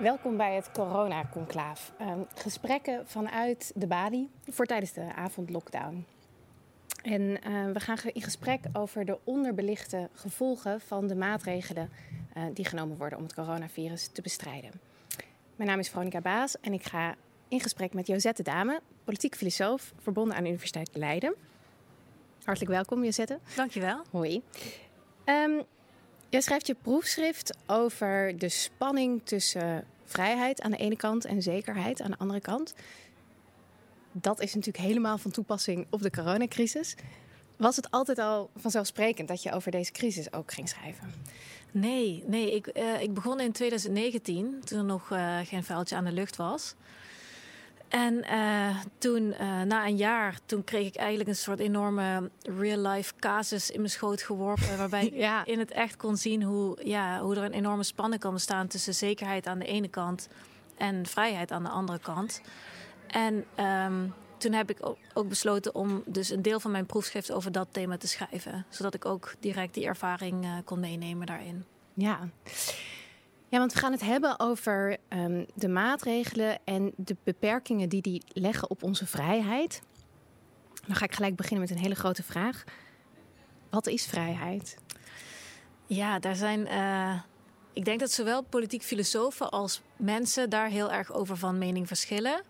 Welkom bij het Corona Conclaaf. Uh, gesprekken vanuit de Bali voor tijdens de avondlockdown. En uh, we gaan in gesprek over de onderbelichte gevolgen van de maatregelen uh, die genomen worden om het coronavirus te bestrijden. Mijn naam is Veronica Baas en ik ga in gesprek met Josette Dame, politiek filosoof verbonden aan de Universiteit Leiden. Hartelijk welkom, Josette. Dankjewel. Hoi. Um, Jij schrijft je proefschrift over de spanning tussen vrijheid aan de ene kant en zekerheid aan de andere kant. Dat is natuurlijk helemaal van toepassing op de coronacrisis. Was het altijd al vanzelfsprekend dat je over deze crisis ook ging schrijven? Nee, nee ik, uh, ik begon in 2019, toen er nog uh, geen vuiltje aan de lucht was. En uh, toen, uh, na een jaar, toen kreeg ik eigenlijk een soort enorme real-life casus in mijn schoot geworpen. Waarbij ik ja. in het echt kon zien hoe, ja, hoe er een enorme spanning kan bestaan tussen zekerheid aan de ene kant en vrijheid aan de andere kant. En um, toen heb ik ook besloten om dus een deel van mijn proefschrift over dat thema te schrijven. Zodat ik ook direct die ervaring uh, kon meenemen daarin. Ja. Ja, want we gaan het hebben over um, de maatregelen en de beperkingen die die leggen op onze vrijheid. Dan ga ik gelijk beginnen met een hele grote vraag. Wat is vrijheid? Ja, daar zijn. Uh, ik denk dat zowel politiek filosofen als mensen daar heel erg over van mening verschillen.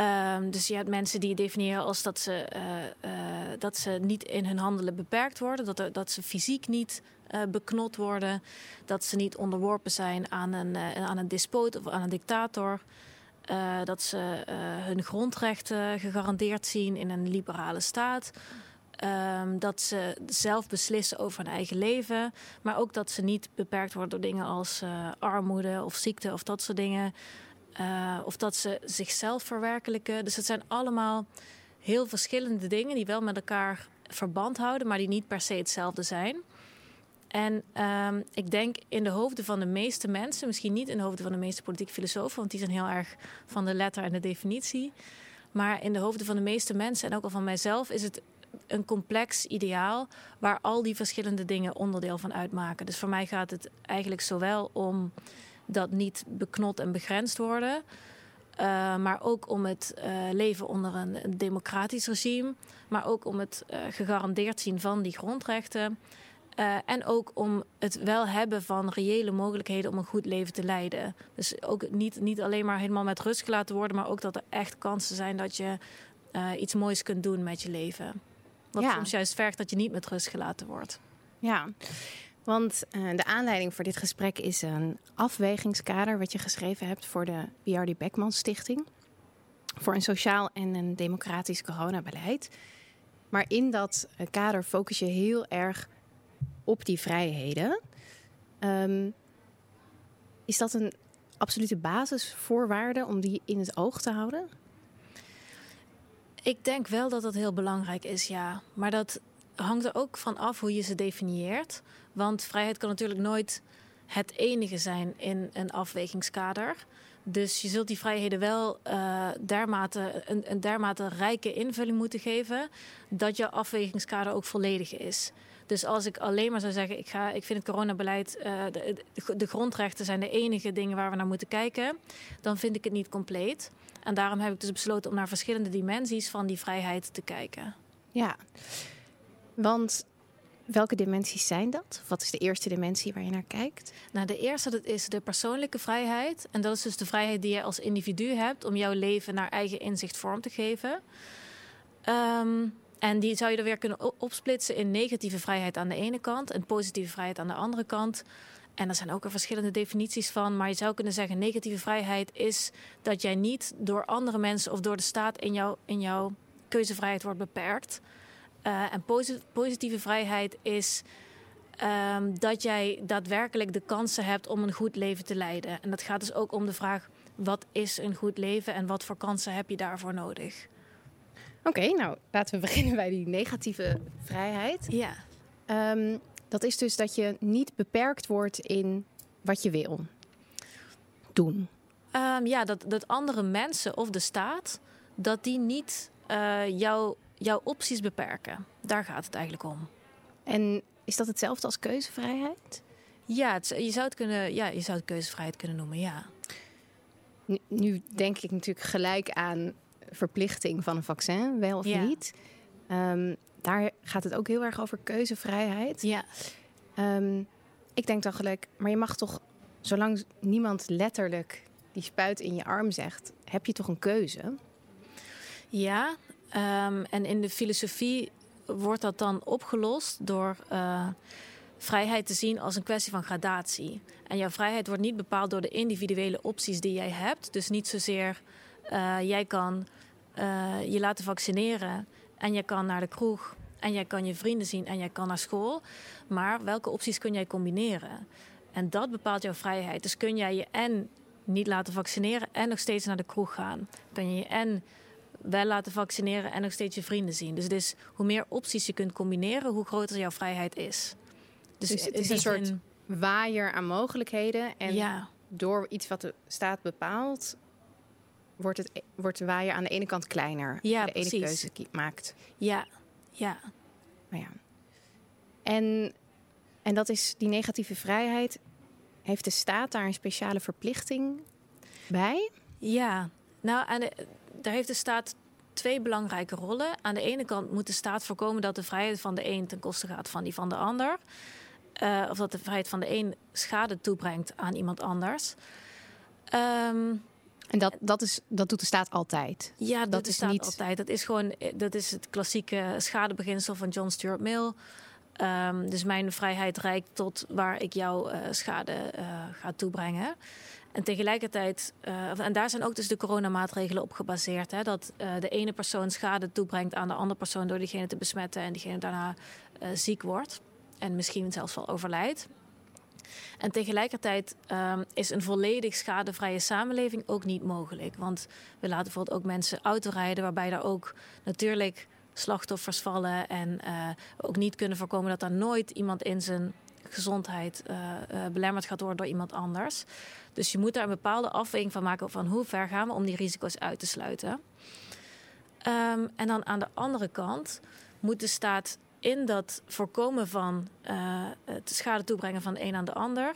Um, dus je hebt mensen die definiëren als dat ze, uh, uh, dat ze niet in hun handelen beperkt worden, dat, dat ze fysiek niet beknot worden, dat ze niet onderworpen zijn aan een, aan een despoot of aan een dictator. dat ze hun grondrechten gegarandeerd zien in een liberale staat. Um, dat ze zelf beslissen over hun eigen leven. Maar ook dat ze niet beperkt worden door dingen als armoede of ziekte of dat soort dingen. Of dat ze zichzelf verwerkelijken. Dus het zijn allemaal heel verschillende dingen die wel met elkaar verband houden, maar die niet per se hetzelfde zijn. En um, ik denk in de hoofden van de meeste mensen, misschien niet in de hoofden van de meeste politieke filosofen, want die zijn heel erg van de letter en de definitie. Maar in de hoofden van de meeste mensen en ook al van mijzelf is het een complex ideaal waar al die verschillende dingen onderdeel van uitmaken. Dus voor mij gaat het eigenlijk zowel om dat niet beknot en begrensd worden. Uh, maar ook om het uh, leven onder een, democratisch regime. Maar ook om het uh, gegarandeerd zien van die grondrechten. En ook om het wel hebben van reële mogelijkheden om een goed leven te leiden. Dus ook niet, niet alleen maar helemaal met rust gelaten worden, maar ook dat er echt kansen zijn dat je iets moois kunt doen met je leven. Wat ja. soms juist vergt dat je niet met rust gelaten wordt. Ja. Want uh, de aanleiding voor dit gesprek is een afwegingskader wat je geschreven hebt voor de Biardi Beckman Stichting. Voor een sociaal en een democratisch coronabeleid. Maar in dat eh, kader focus je heel erg op die vrijheden. Um, is dat een absolute basisvoorwaarde om die in het oog te houden? Ik denk wel dat dat heel belangrijk is, ja. Maar dat hangt er ook van af hoe je ze definieert. Want vrijheid kan natuurlijk nooit het enige zijn in een afwegingskader. Dus je zult die vrijheden wel uh, dermate, een, een dermate rijke invulling moeten geven dat je afwegingskader ook volledig is. Dus als ik alleen maar zou zeggen, ik, ga, ik vind het coronabeleid, uh, de, de, grondrechten zijn de enige dingen waar we naar moeten kijken, dan vind ik het niet compleet. En daarom heb ik dus besloten om naar verschillende dimensies van die vrijheid te kijken. Ja, want welke dimensies zijn dat? Wat is de eerste dimensie waar je naar kijkt? Nou, de eerste dat is de persoonlijke vrijheid. En dat is dus de vrijheid die je als individu hebt om jouw leven naar eigen inzicht vorm te geven. Um, en die zou je er weer kunnen opsplitsen in negatieve vrijheid aan de ene kant en positieve vrijheid aan de andere kant. En er zijn ook er verschillende definities van. Maar je zou kunnen zeggen: negatieve vrijheid is dat jij niet door andere mensen of door de staat in, jou, in jouw keuzevrijheid wordt beperkt. Uh, en positieve vrijheid is um, dat jij daadwerkelijk de kansen hebt om een goed leven te leiden. En dat gaat dus ook om de vraag: wat is een goed leven en wat voor kansen heb je daarvoor nodig? Oké, okay, nou laten we beginnen bij die negatieve vrijheid. Ja. Um, dat is dus dat je niet beperkt wordt in wat je wil doen. Um, ja, dat, dat andere mensen of de staat, dat die niet uh, jou jouw opties beperken. Daar gaat het eigenlijk om. En is dat hetzelfde als keuzevrijheid? Ja, het, je, zou het kunnen, ja je zou het keuzevrijheid kunnen noemen, ja. nu, nu denk ik natuurlijk gelijk aan verplichting van een vaccin, wel of Ja. niet. Ehm, daar gaat het ook heel erg over keuzevrijheid. Ja, Ehm, ik denk dan gelijk, maar je mag toch, zolang niemand letterlijk die spuit in je arm zegt, heb je toch een keuze? ja. Ehm, en in de filosofie wordt dat dan opgelost door eh, vrijheid te zien als een kwestie van gradatie. En jouw vrijheid wordt niet bepaald door de individuele opties die jij hebt. Dus niet zozeer eh, jij kan eh, je laten vaccineren en je kan naar de kroeg en jij kan je vrienden zien en jij kan naar school. Maar welke opties kun jij combineren? En dat bepaalt jouw vrijheid. Dus kun jij je en niet laten vaccineren en nog steeds naar de kroeg gaan. Kun je je en wel laten vaccineren en nog steeds je vrienden zien. Dus het is, hoe meer opties je kunt combineren, hoe groter jouw vrijheid is. Dus het in is een soort waaier aan mogelijkheden. En ja, door iets wat de staat bepaalt, wordt, het, wordt de waaier aan de ene kant kleiner. Ja, de ene keuze maakt. ja, ja. Maar ja. En, en dat is die negatieve vrijheid. Heeft de staat daar een speciale verplichting bij? Ja, nou, aan de, daar heeft de staat twee belangrijke rollen. Aan de ene kant moet de staat voorkomen dat de vrijheid van de een ten koste gaat van die van de ander. Eh, of dat de vrijheid van de een schade toebrengt aan iemand anders. Ehm, En dat, dat, is, dat doet de staat altijd. ja, dat, is staat niet- altijd. Dat is gewoon eh, dat is het klassieke schadebeginsel van John Stuart Mill. Ehm, dus mijn vrijheid reikt tot waar ik jouw eh, schade eh, ga toebrengen. En tegelijkertijd, en daar zijn ook dus de coronamaatregelen op gebaseerd. Hè, dat de ene persoon schade toebrengt aan de andere persoon door diegene te besmetten en diegene daarna ziek wordt. En misschien zelfs wel overlijdt. En tegelijkertijd ehm, is een volledig schadevrije samenleving ook niet mogelijk. Want we laten bijvoorbeeld ook mensen autorijden, waarbij daar ook natuurlijk slachtoffers vallen. En eh, ook niet kunnen voorkomen dat er nooit iemand in zijn gezondheid eh, eh, belemmerd gaat worden door iemand anders. Dus je moet daar een bepaalde afweging van maken van hoe ver gaan we om die risico's uit te sluiten. Ehm, en dan aan de andere kant moet de staat in dat voorkomen van eh, het schade toebrengen van de een aan de ander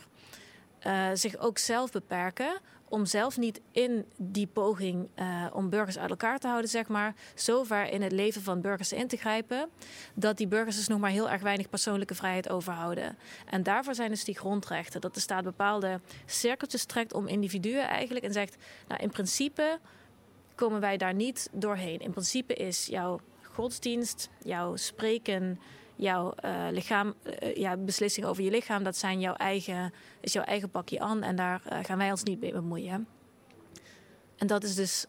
eh, zich ook zelf beperken om zelf niet in die poging eh, om burgers uit elkaar te houden, zeg maar, zo ver in het leven van burgers in te grijpen, dat die burgers dus nog maar heel erg weinig persoonlijke vrijheid overhouden. En daarvoor zijn dus die grondrechten, dat de staat bepaalde cirkeltjes trekt om individuen eigenlijk en zegt, nou in principe komen wij daar niet doorheen. In principe is jouw godsdienst, jouw spreken, jouw eh, lichaam, eh, ja, beslissing over je lichaam, dat zijn jouw eigen, is jouw eigen pakje aan en daar eh, gaan wij ons niet mee bemoeien. En dat is dus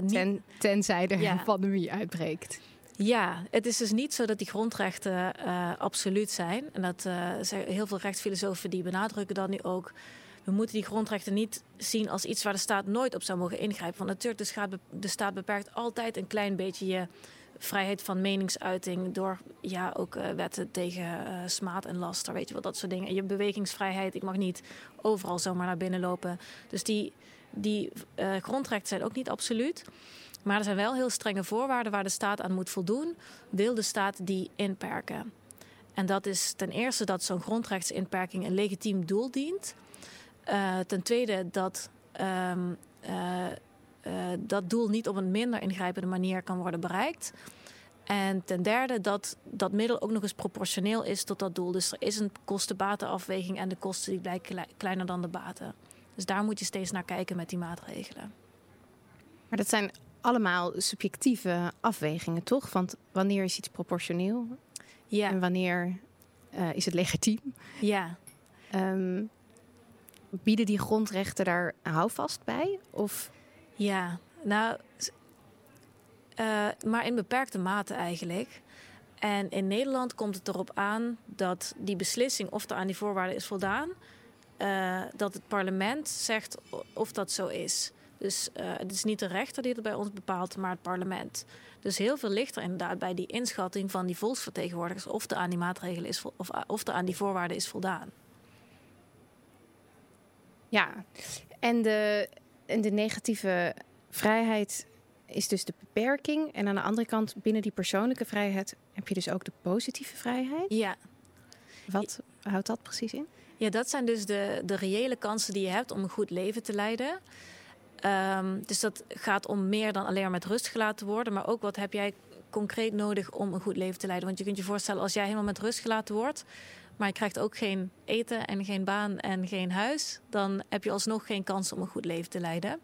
niet Ten, tenzij er Ja. een pandemie uitbreekt. ja, het is dus niet zo dat die grondrechten absoluut zijn. En dat zijn heel veel rechtsfilosofen die benadrukken dat nu ook. We moeten die grondrechten niet zien als iets waar de staat nooit op zou mogen ingrijpen. Want natuurlijk, de staat, de staat beperkt altijd een klein beetje je vrijheid van meningsuiting door ja, ook eh, wetten tegen eh, smaad en laster, weet je wel, dat soort dingen. Je bewegingsvrijheid, ik mag niet overal zomaar naar binnen lopen. Dus die, die eh, grondrechten zijn ook niet absoluut. Maar er zijn wel heel strenge voorwaarden waar de staat aan moet voldoen. Wil de staat die inperken? En dat is ten eerste dat zo'n grondrechtsinperking een legitiem doel dient. Ten tweede dat ehm, eh, eh, dat doel niet op een minder ingrijpende manier kan worden bereikt. En ten derde dat dat middel ook nog eens proportioneel is tot dat doel. Dus er is een kosten-batenafweging en de kosten die blijken klei- kleiner dan de baten. Dus daar moet je steeds naar kijken met die maatregelen. Maar dat zijn allemaal subjectieve afwegingen, toch? Want wanneer is iets proportioneel Ja, en wanneer eh, is het legitiem? ja. Ehm, bieden die grondrechten daar houvast bij? Of Ja, nou, eh, maar in beperkte mate eigenlijk. En in Nederland komt het erop aan dat die beslissing of er aan die voorwaarden is voldaan, eh, dat het parlement zegt of dat zo is. Dus eh, het is niet de rechter die het bij ons bepaalt, maar het parlement. Dus heel veel ligt er inderdaad bij die inschatting van die volksvertegenwoordigers of er aan die maatregelen is of, of er aan die voorwaarden is voldaan. ja, en de, en de negatieve vrijheid is dus de beperking. En aan de andere kant, binnen die persoonlijke vrijheid heb je dus ook de positieve vrijheid. Ja, Wat houdt dat precies in? Ja, dat zijn dus de, de reële kansen die je hebt om een goed leven te leiden. Ehm, dus dat gaat om meer dan alleen maar met rust gelaten worden. Maar ook wat heb jij concreet nodig om een goed leven te leiden? Want je kunt je voorstellen, als jij helemaal met rust gelaten wordt, maar je krijgt ook geen eten en geen baan en geen huis, dan heb je alsnog geen kans om een goed leven te leiden.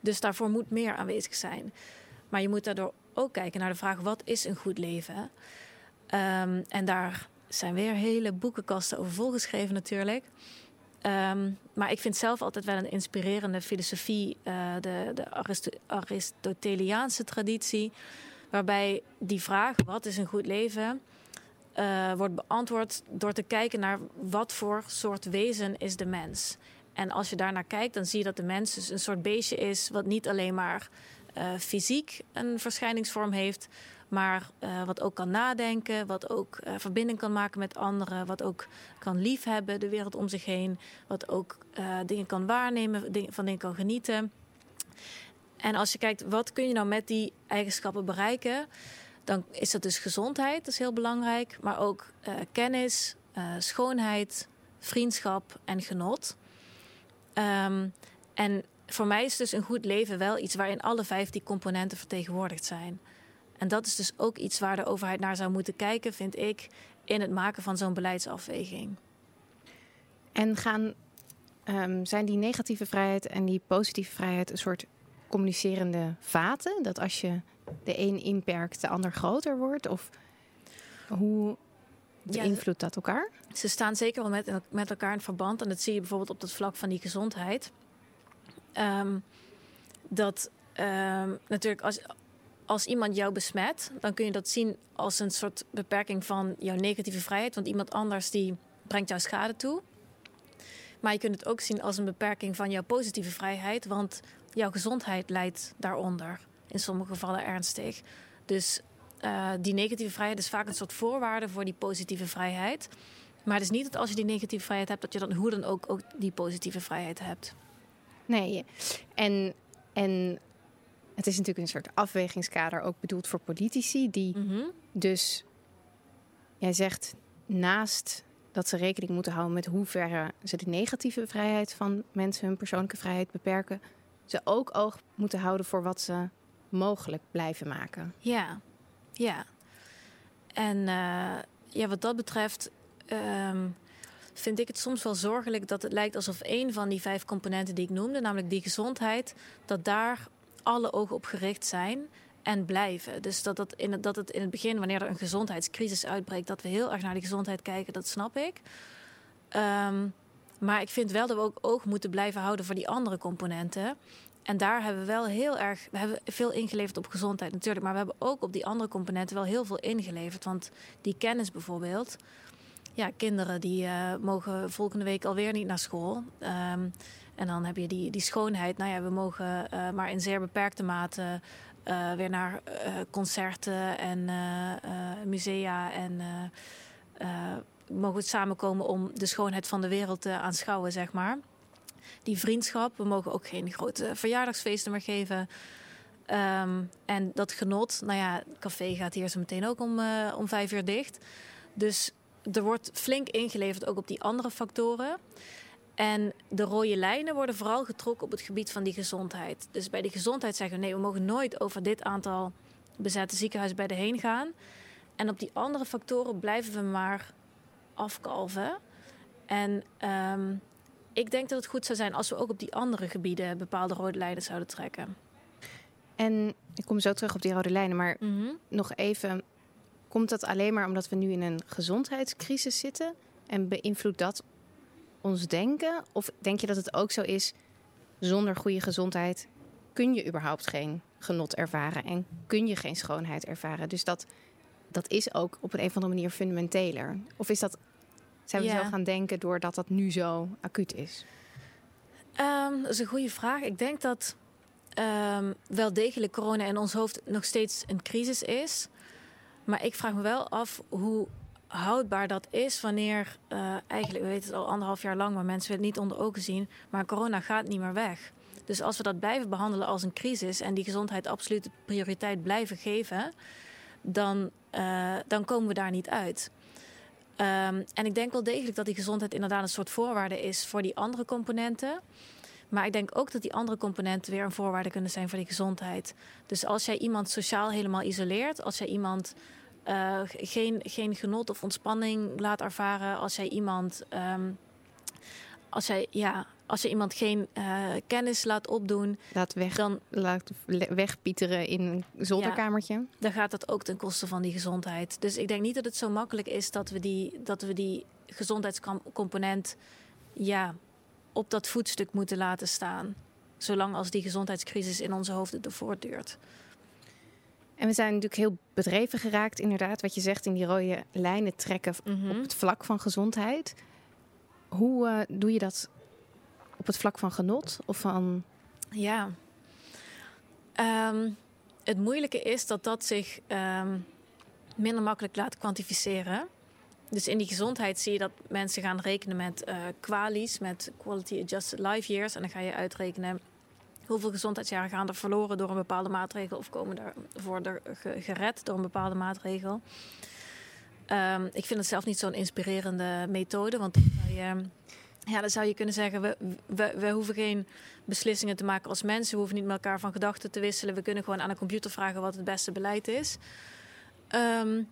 Dus daarvoor moet meer aanwezig zijn. Maar je moet daardoor ook kijken naar de vraag: wat is een goed leven? Um, en daar zijn weer hele boekenkasten over volgeschreven, natuurlijk. Um, maar ik vind zelf altijd wel een inspirerende filosofie, uh, de, de Aristoteliaanse traditie, waarbij die vraag: wat is een goed leven? Uh, wordt beantwoord door te kijken naar wat voor soort wezen is de mens. En als je daarnaar kijkt, dan zie je dat de mens dus een soort beestje is wat niet alleen maar uh, fysiek een verschijningsvorm heeft, maar uh, wat ook kan nadenken, wat ook verbinding kan maken met anderen, wat ook kan liefhebben, de wereld om zich heen, wat ook dingen kan waarnemen, van dingen kan genieten. En als je kijkt, wat kun je nou met die eigenschappen bereiken? Dan is dat dus gezondheid, dat is heel belangrijk, maar ook kennis, schoonheid, vriendschap en genot. Um, en voor mij is dus een goed leven wel iets waarin alle vijf die componenten vertegenwoordigd zijn. En dat is dus ook iets waar de overheid naar zou moeten kijken, vind ik, in het maken van zo'n beleidsafweging. En gaan, um, zijn die negatieve vrijheid en die positieve vrijheid een soort communicerende vaten? Dat als je de een inperkt, de ander groter wordt? Of hoe beïnvloedt dat elkaar? Ze staan zeker wel met, met elkaar in verband. En dat zie je bijvoorbeeld op het vlak van die gezondheid. Um, dat um, natuurlijk als, als iemand jou besmet, dan kun je dat zien als een soort beperking van jouw negatieve vrijheid. Want iemand anders die brengt jou schade toe. Maar je kunt het ook zien als een beperking van jouw positieve vrijheid. Want jouw gezondheid leidt daaronder. In sommige gevallen ernstig. Dus uh, die negatieve vrijheid is vaak een soort voorwaarde voor die positieve vrijheid. Maar het is niet dat als je die negatieve vrijheid hebt, dat je dan hoe dan ook, ook die positieve vrijheid hebt. Nee, en, en het is natuurlijk een soort afwegingskader ook bedoeld voor politici, die mm -hmm. dus, jij zegt, naast dat ze rekening moeten houden met hoe ver ze de negatieve vrijheid van mensen, hun persoonlijke vrijheid beperken, ze ook oog moeten houden voor wat ze mogelijk blijven maken. Ja, ja. En uh, ja, wat dat betreft um, vind ik het soms wel zorgelijk dat het lijkt alsof een van die vijf componenten die ik noemde, namelijk die gezondheid, dat daar alle ogen op gericht zijn en blijven. Dus dat, dat, in het, dat het in het begin, wanneer er een gezondheidscrisis uitbreekt, dat we heel erg naar die gezondheid kijken, dat snap ik. Um, maar ik vind wel dat we ook oog moeten blijven houden voor die andere componenten. En daar hebben we wel heel erg, we hebben veel ingeleverd op gezondheid natuurlijk, maar we hebben ook op die andere componenten wel heel veel ingeleverd. Want die kennis bijvoorbeeld, ja, kinderen die uh, mogen volgende week alweer niet naar school. Um, en dan heb je die, die schoonheid. Nou ja, we mogen uh, maar in zeer beperkte mate uh, weer naar concerten en musea en mogen we samenkomen om de schoonheid van de wereld te aanschouwen, zeg maar. Die vriendschap, we mogen ook geen grote verjaardagsfeesten meer geven. Um, en dat genot, nou ja, het café gaat hier zo meteen ook om, om vijf uur dicht. Dus er wordt flink ingeleverd ook op die andere factoren. En de rode lijnen worden vooral getrokken op het gebied van die gezondheid. Dus bij die gezondheid zeggen we nee, we mogen nooit over dit aantal bezette ziekenhuisbedden heen gaan. En op die andere factoren blijven we maar afkalven. En um, ik denk dat het goed zou zijn als we ook op die andere gebieden bepaalde rode lijnen zouden trekken. En ik kom zo terug op die rode lijnen, maar mm -hmm. nog even Komt dat alleen maar omdat we nu in een gezondheidscrisis zitten? En beïnvloedt dat ons denken? Of denk je dat het ook zo is, zonder goede gezondheid kun je überhaupt geen genot ervaren en kun je geen schoonheid ervaren? Dus dat, dat is ook op een, of andere manier fundamenteler. Of is dat, zijn we ja. zo gaan denken doordat dat nu zo acuut is? Um, dat is een goede vraag. Ik denk dat um, wel degelijk corona in ons hoofd nog steeds een crisis is. Maar ik vraag me wel af hoe houdbaar dat is wanneer uh, eigenlijk, we weten het al anderhalf jaar lang, maar mensen het niet onder ogen zien, maar corona gaat niet meer weg. Dus als we dat blijven behandelen als een crisis en die gezondheid absolute prioriteit blijven geven, dan, uh, dan komen we daar niet uit. Um, en ik denk wel degelijk dat die gezondheid inderdaad een soort voorwaarde is voor die andere componenten. Maar ik denk ook dat die andere componenten weer een voorwaarde kunnen zijn voor die gezondheid. Dus als jij iemand sociaal helemaal isoleert, als jij iemand uh, geen, geen genot of ontspanning laat ervaren, als jij iemand. Um, als jij, ja, als je iemand geen uh, kennis laat opdoen, laat, weg, dan, laat wegpieteren in een zolderkamertje. Ja, dan gaat dat ook ten koste van die gezondheid. Dus ik denk niet dat het zo makkelijk is dat we die, dat we die gezondheidscomponent ja, op dat voetstuk moeten laten staan. Zolang als die gezondheidscrisis in onze hoofden voortduurt. En we zijn natuurlijk heel bedreven geraakt, inderdaad, wat je zegt, in die rode lijnen trekken mhm. op het vlak van gezondheid. Hoe uh, doe je dat op het vlak van genot of van. Ja. Um, het moeilijke is dat dat zich um, minder makkelijk laat kwantificeren. Dus in die gezondheid zie je dat mensen gaan rekenen met uh, kwalies, met quality adjusted life years. En dan ga je uitrekenen hoeveel gezondheidsjaren gaan er verloren door een bepaalde maatregel of komen er voor gered door een bepaalde maatregel. Um, ik vind het zelf niet zo'n inspirerende methode, want je, ja, dan zou je kunnen zeggen, we, we, we hoeven geen beslissingen te maken als mensen, we hoeven niet met elkaar van gedachten te wisselen, we kunnen gewoon aan een computer vragen wat het beste beleid is. Um,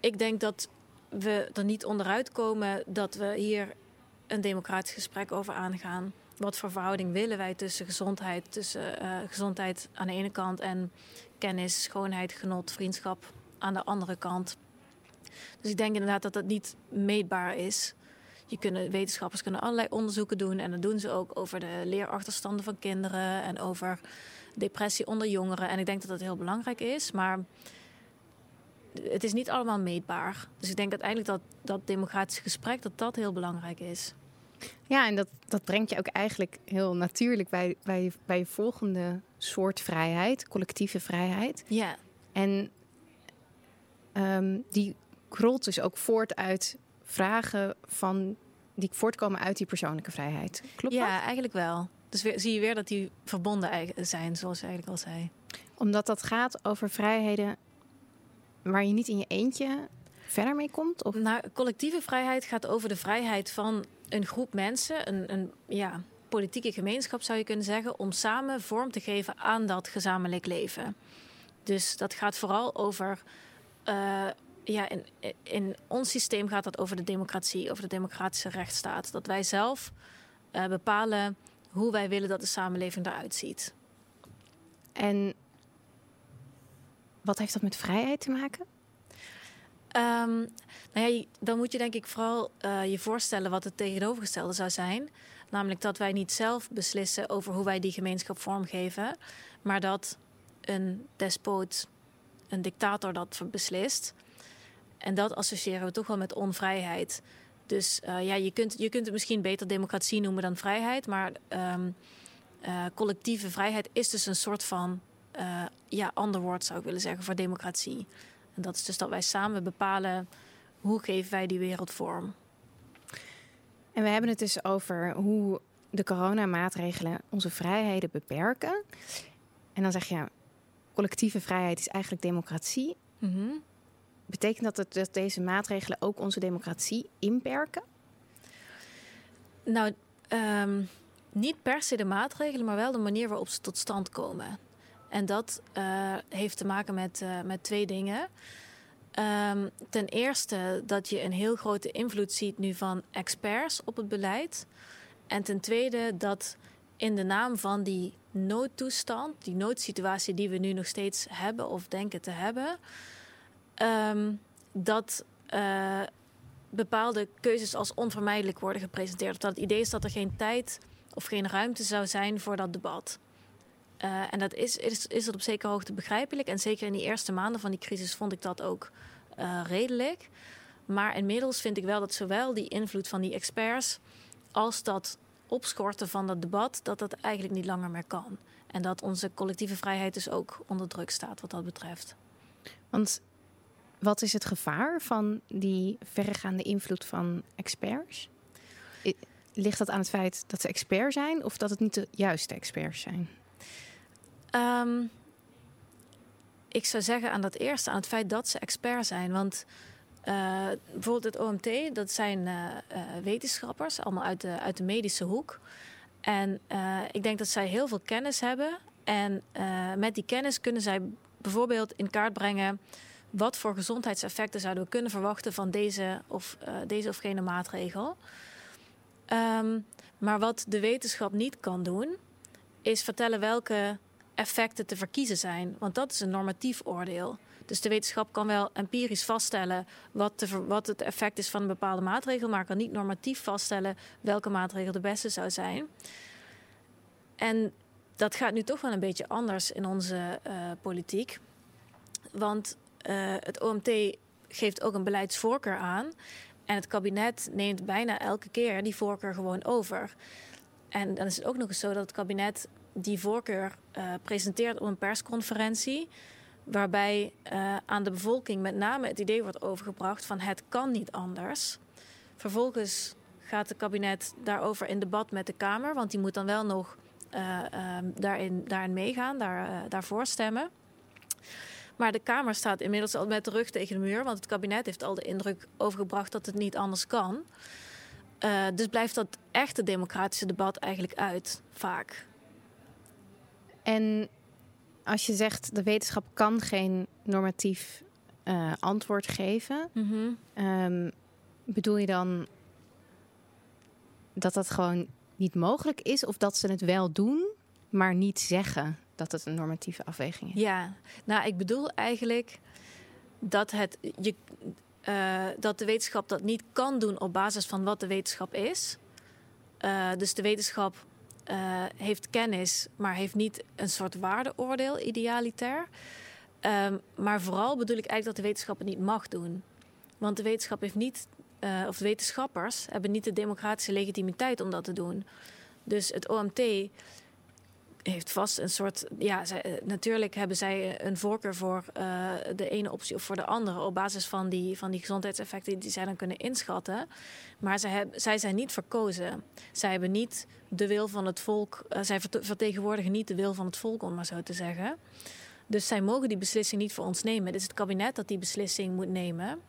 ik denk dat we er niet onderuit komen dat we hier een democratisch gesprek over aangaan. Wat voor verhouding willen wij tussen gezondheid, tussen uh, gezondheid aan de ene kant en kennis, schoonheid, genot, vriendschap aan de andere kant. Dus ik denk inderdaad dat dat niet meetbaar is. Je kunnen, wetenschappers kunnen allerlei onderzoeken doen en dat doen ze ook over de leerachterstanden van kinderen en over depressie onder jongeren. En ik denk dat dat heel belangrijk is, maar het is niet allemaal meetbaar. Dus ik denk uiteindelijk dat dat democratische gesprek dat dat heel belangrijk is. Ja, en dat, dat brengt je ook eigenlijk heel natuurlijk bij, bij, bij je volgende soort vrijheid, collectieve vrijheid. Ja. En um, die krolt dus ook voort uit vragen van die voortkomen uit die persoonlijke vrijheid. Klopt ja, dat? eigenlijk wel. Dus weer, zie je weer dat die verbonden zijn, zoals je eigenlijk al zei. Omdat dat gaat over vrijheden waar je niet in je eentje verder mee komt? Of? Nou, collectieve vrijheid gaat over de vrijheid van een groep mensen, een, een ja, politieke gemeenschap zou je kunnen zeggen, om samen vorm te geven aan dat gezamenlijk leven. Dus dat gaat vooral over. Uh, ja, in, in ons systeem gaat dat over de democratie, over de democratische rechtsstaat. Dat wij zelf uh, bepalen hoe wij willen dat de samenleving eruit ziet. En wat heeft dat met vrijheid te maken? Um, nou ja, dan moet je denk ik vooral uh, je voorstellen wat het tegenovergestelde zou zijn. Namelijk dat wij niet zelf beslissen over hoe wij die gemeenschap vormgeven, maar dat een despoot, een dictator dat beslist. En dat associëren we toch wel met onvrijheid. Dus uh, ja, je kunt, je kunt het misschien beter democratie noemen dan vrijheid, maar um, uh, collectieve vrijheid is dus een soort van uh, ja, ander woord zou ik willen zeggen voor democratie. En dat is dus dat wij samen bepalen hoe geven wij die wereld vorm. En we hebben het dus over hoe de coronamaatregelen onze vrijheden beperken. En dan zeg je, collectieve vrijheid is eigenlijk democratie. Mm Betekent dat, dat deze maatregelen ook onze democratie inperken? Nou, um, niet per se de maatregelen, maar wel de manier waarop ze tot stand komen. En dat uh, heeft te maken met, uh, met twee dingen. Um, ten eerste dat je een heel grote invloed ziet nu van experts op het beleid. En ten tweede dat in de naam van die noodtoestand, die noodsituatie die we nu nog steeds hebben of denken te hebben, um, dat uh, bepaalde keuzes als onvermijdelijk worden gepresenteerd. Dat het idee is dat er geen tijd of geen ruimte zou zijn voor dat debat. Uh, en dat is, is, het op zekere hoogte begrijpelijk. En zeker in die eerste maanden van die crisis vond ik dat ook uh, redelijk. Maar inmiddels vind ik wel dat zowel die invloed van die experts als dat opschorten van dat debat, dat dat eigenlijk niet langer meer kan. En dat onze collectieve vrijheid dus ook onder druk staat wat dat betreft. Want wat is het gevaar van die verregaande invloed van experts? Ligt dat aan het feit dat ze expert zijn of dat het niet de juiste experts zijn? Um, ik zou zeggen aan dat eerste, aan het feit dat ze expert zijn. Want uh, bijvoorbeeld het OMT, dat zijn uh, uh, wetenschappers, allemaal uit de, uit de medische hoek. En ik denk dat zij heel veel kennis hebben. En met die kennis kunnen zij bijvoorbeeld in kaart brengen wat voor gezondheidseffecten zouden we kunnen verwachten van deze of, uh, deze of gene maatregel. Um, maar wat de wetenschap niet kan doen, is vertellen welke effecten te verkiezen zijn. Want dat is een normatief oordeel. Dus de wetenschap kan wel empirisch vaststellen wat, de, wat het effect is van een bepaalde maatregel, maar kan niet normatief vaststellen welke maatregel de beste zou zijn. En dat gaat nu toch wel een beetje anders in onze uh, politiek. Want het OMT geeft ook een beleidsvoorkeur aan. En het kabinet neemt bijna elke keer die voorkeur gewoon over. En dan is het ook nog eens zo dat het kabinet die voorkeur uh, presenteert op een persconferentie. Waarbij uh, aan de bevolking met name het idee wordt overgebracht van het kan niet anders. Vervolgens gaat het kabinet daarover in debat met de Kamer, want die moet dan wel nog um, daarin, daarin meegaan, daar, daarvoor stemmen. Maar de Kamer staat inmiddels al met de rug tegen de muur, want het kabinet heeft al de indruk overgebracht dat het niet anders kan. Uh, dus blijft dat echte democratische debat eigenlijk uit, vaak. En als je zegt de wetenschap kan geen normatief uh, antwoord geven, mm -hmm. um, bedoel je dan dat dat gewoon niet mogelijk is of dat ze het wel doen, maar niet zeggen dat het een normatieve afweging is? Ja, nou, ik bedoel eigenlijk dat, het, je, uh, dat de wetenschap dat niet kan doen op basis van wat de wetenschap is. Uh, dus de wetenschap uh, heeft kennis, maar heeft niet een soort waardeoordeel, idealitair. Um, maar vooral bedoel ik eigenlijk dat de wetenschap het niet mag doen. Want de wetenschap heeft niet, of de wetenschappers hebben niet de democratische legitimiteit om dat te doen. Dus het OMT heeft vast een soort. Ja, zij, eh, natuurlijk hebben zij een voorkeur voor uh, de ene optie of voor de andere. op basis van die, van die gezondheidseffecten die zij dan kunnen inschatten. Maar zij, hebben, zij zijn niet verkozen. Zij hebben niet de wil van het volk. Zij vertegenwoordigen niet de wil van het volk, om maar zo te zeggen. Dus zij mogen die beslissing niet voor ons nemen. Het is het kabinet dat die beslissing moet nemen.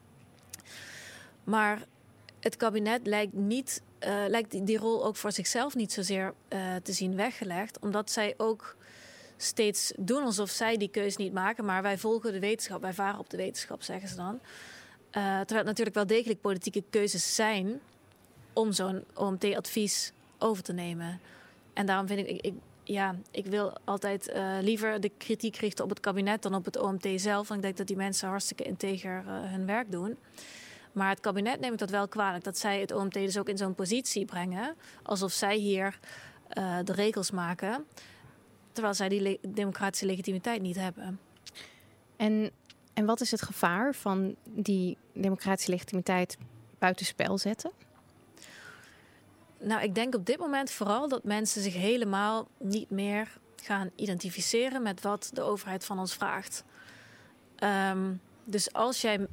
Maar het kabinet lijkt, niet, uh, lijkt die, rol ook voor zichzelf niet zozeer uh, te zien weggelegd. Omdat zij ook steeds doen alsof zij die keus niet maken. Maar wij volgen de wetenschap, wij varen op de wetenschap, zeggen ze dan. Uh, terwijl het natuurlijk wel degelijk politieke keuzes zijn om zo'n OMT-advies over te nemen. En daarom vind ik, ik, ik ja, ik wil altijd liever de kritiek richten op het kabinet dan op het OMT zelf. Want ik denk dat die mensen hartstikke integer hun werk doen. Maar het kabinet neemt dat wel kwalijk. Dat zij het OMT dus ook in zo'n positie brengen. Alsof zij hier uh, de regels maken. Terwijl zij die le democratische legitimiteit niet hebben. En, en wat is het gevaar van die democratische legitimiteit buitenspel zetten? Nou, ik denk op dit moment vooral dat mensen zich helemaal niet meer gaan identificeren met wat de overheid van ons vraagt. Um, dus als jij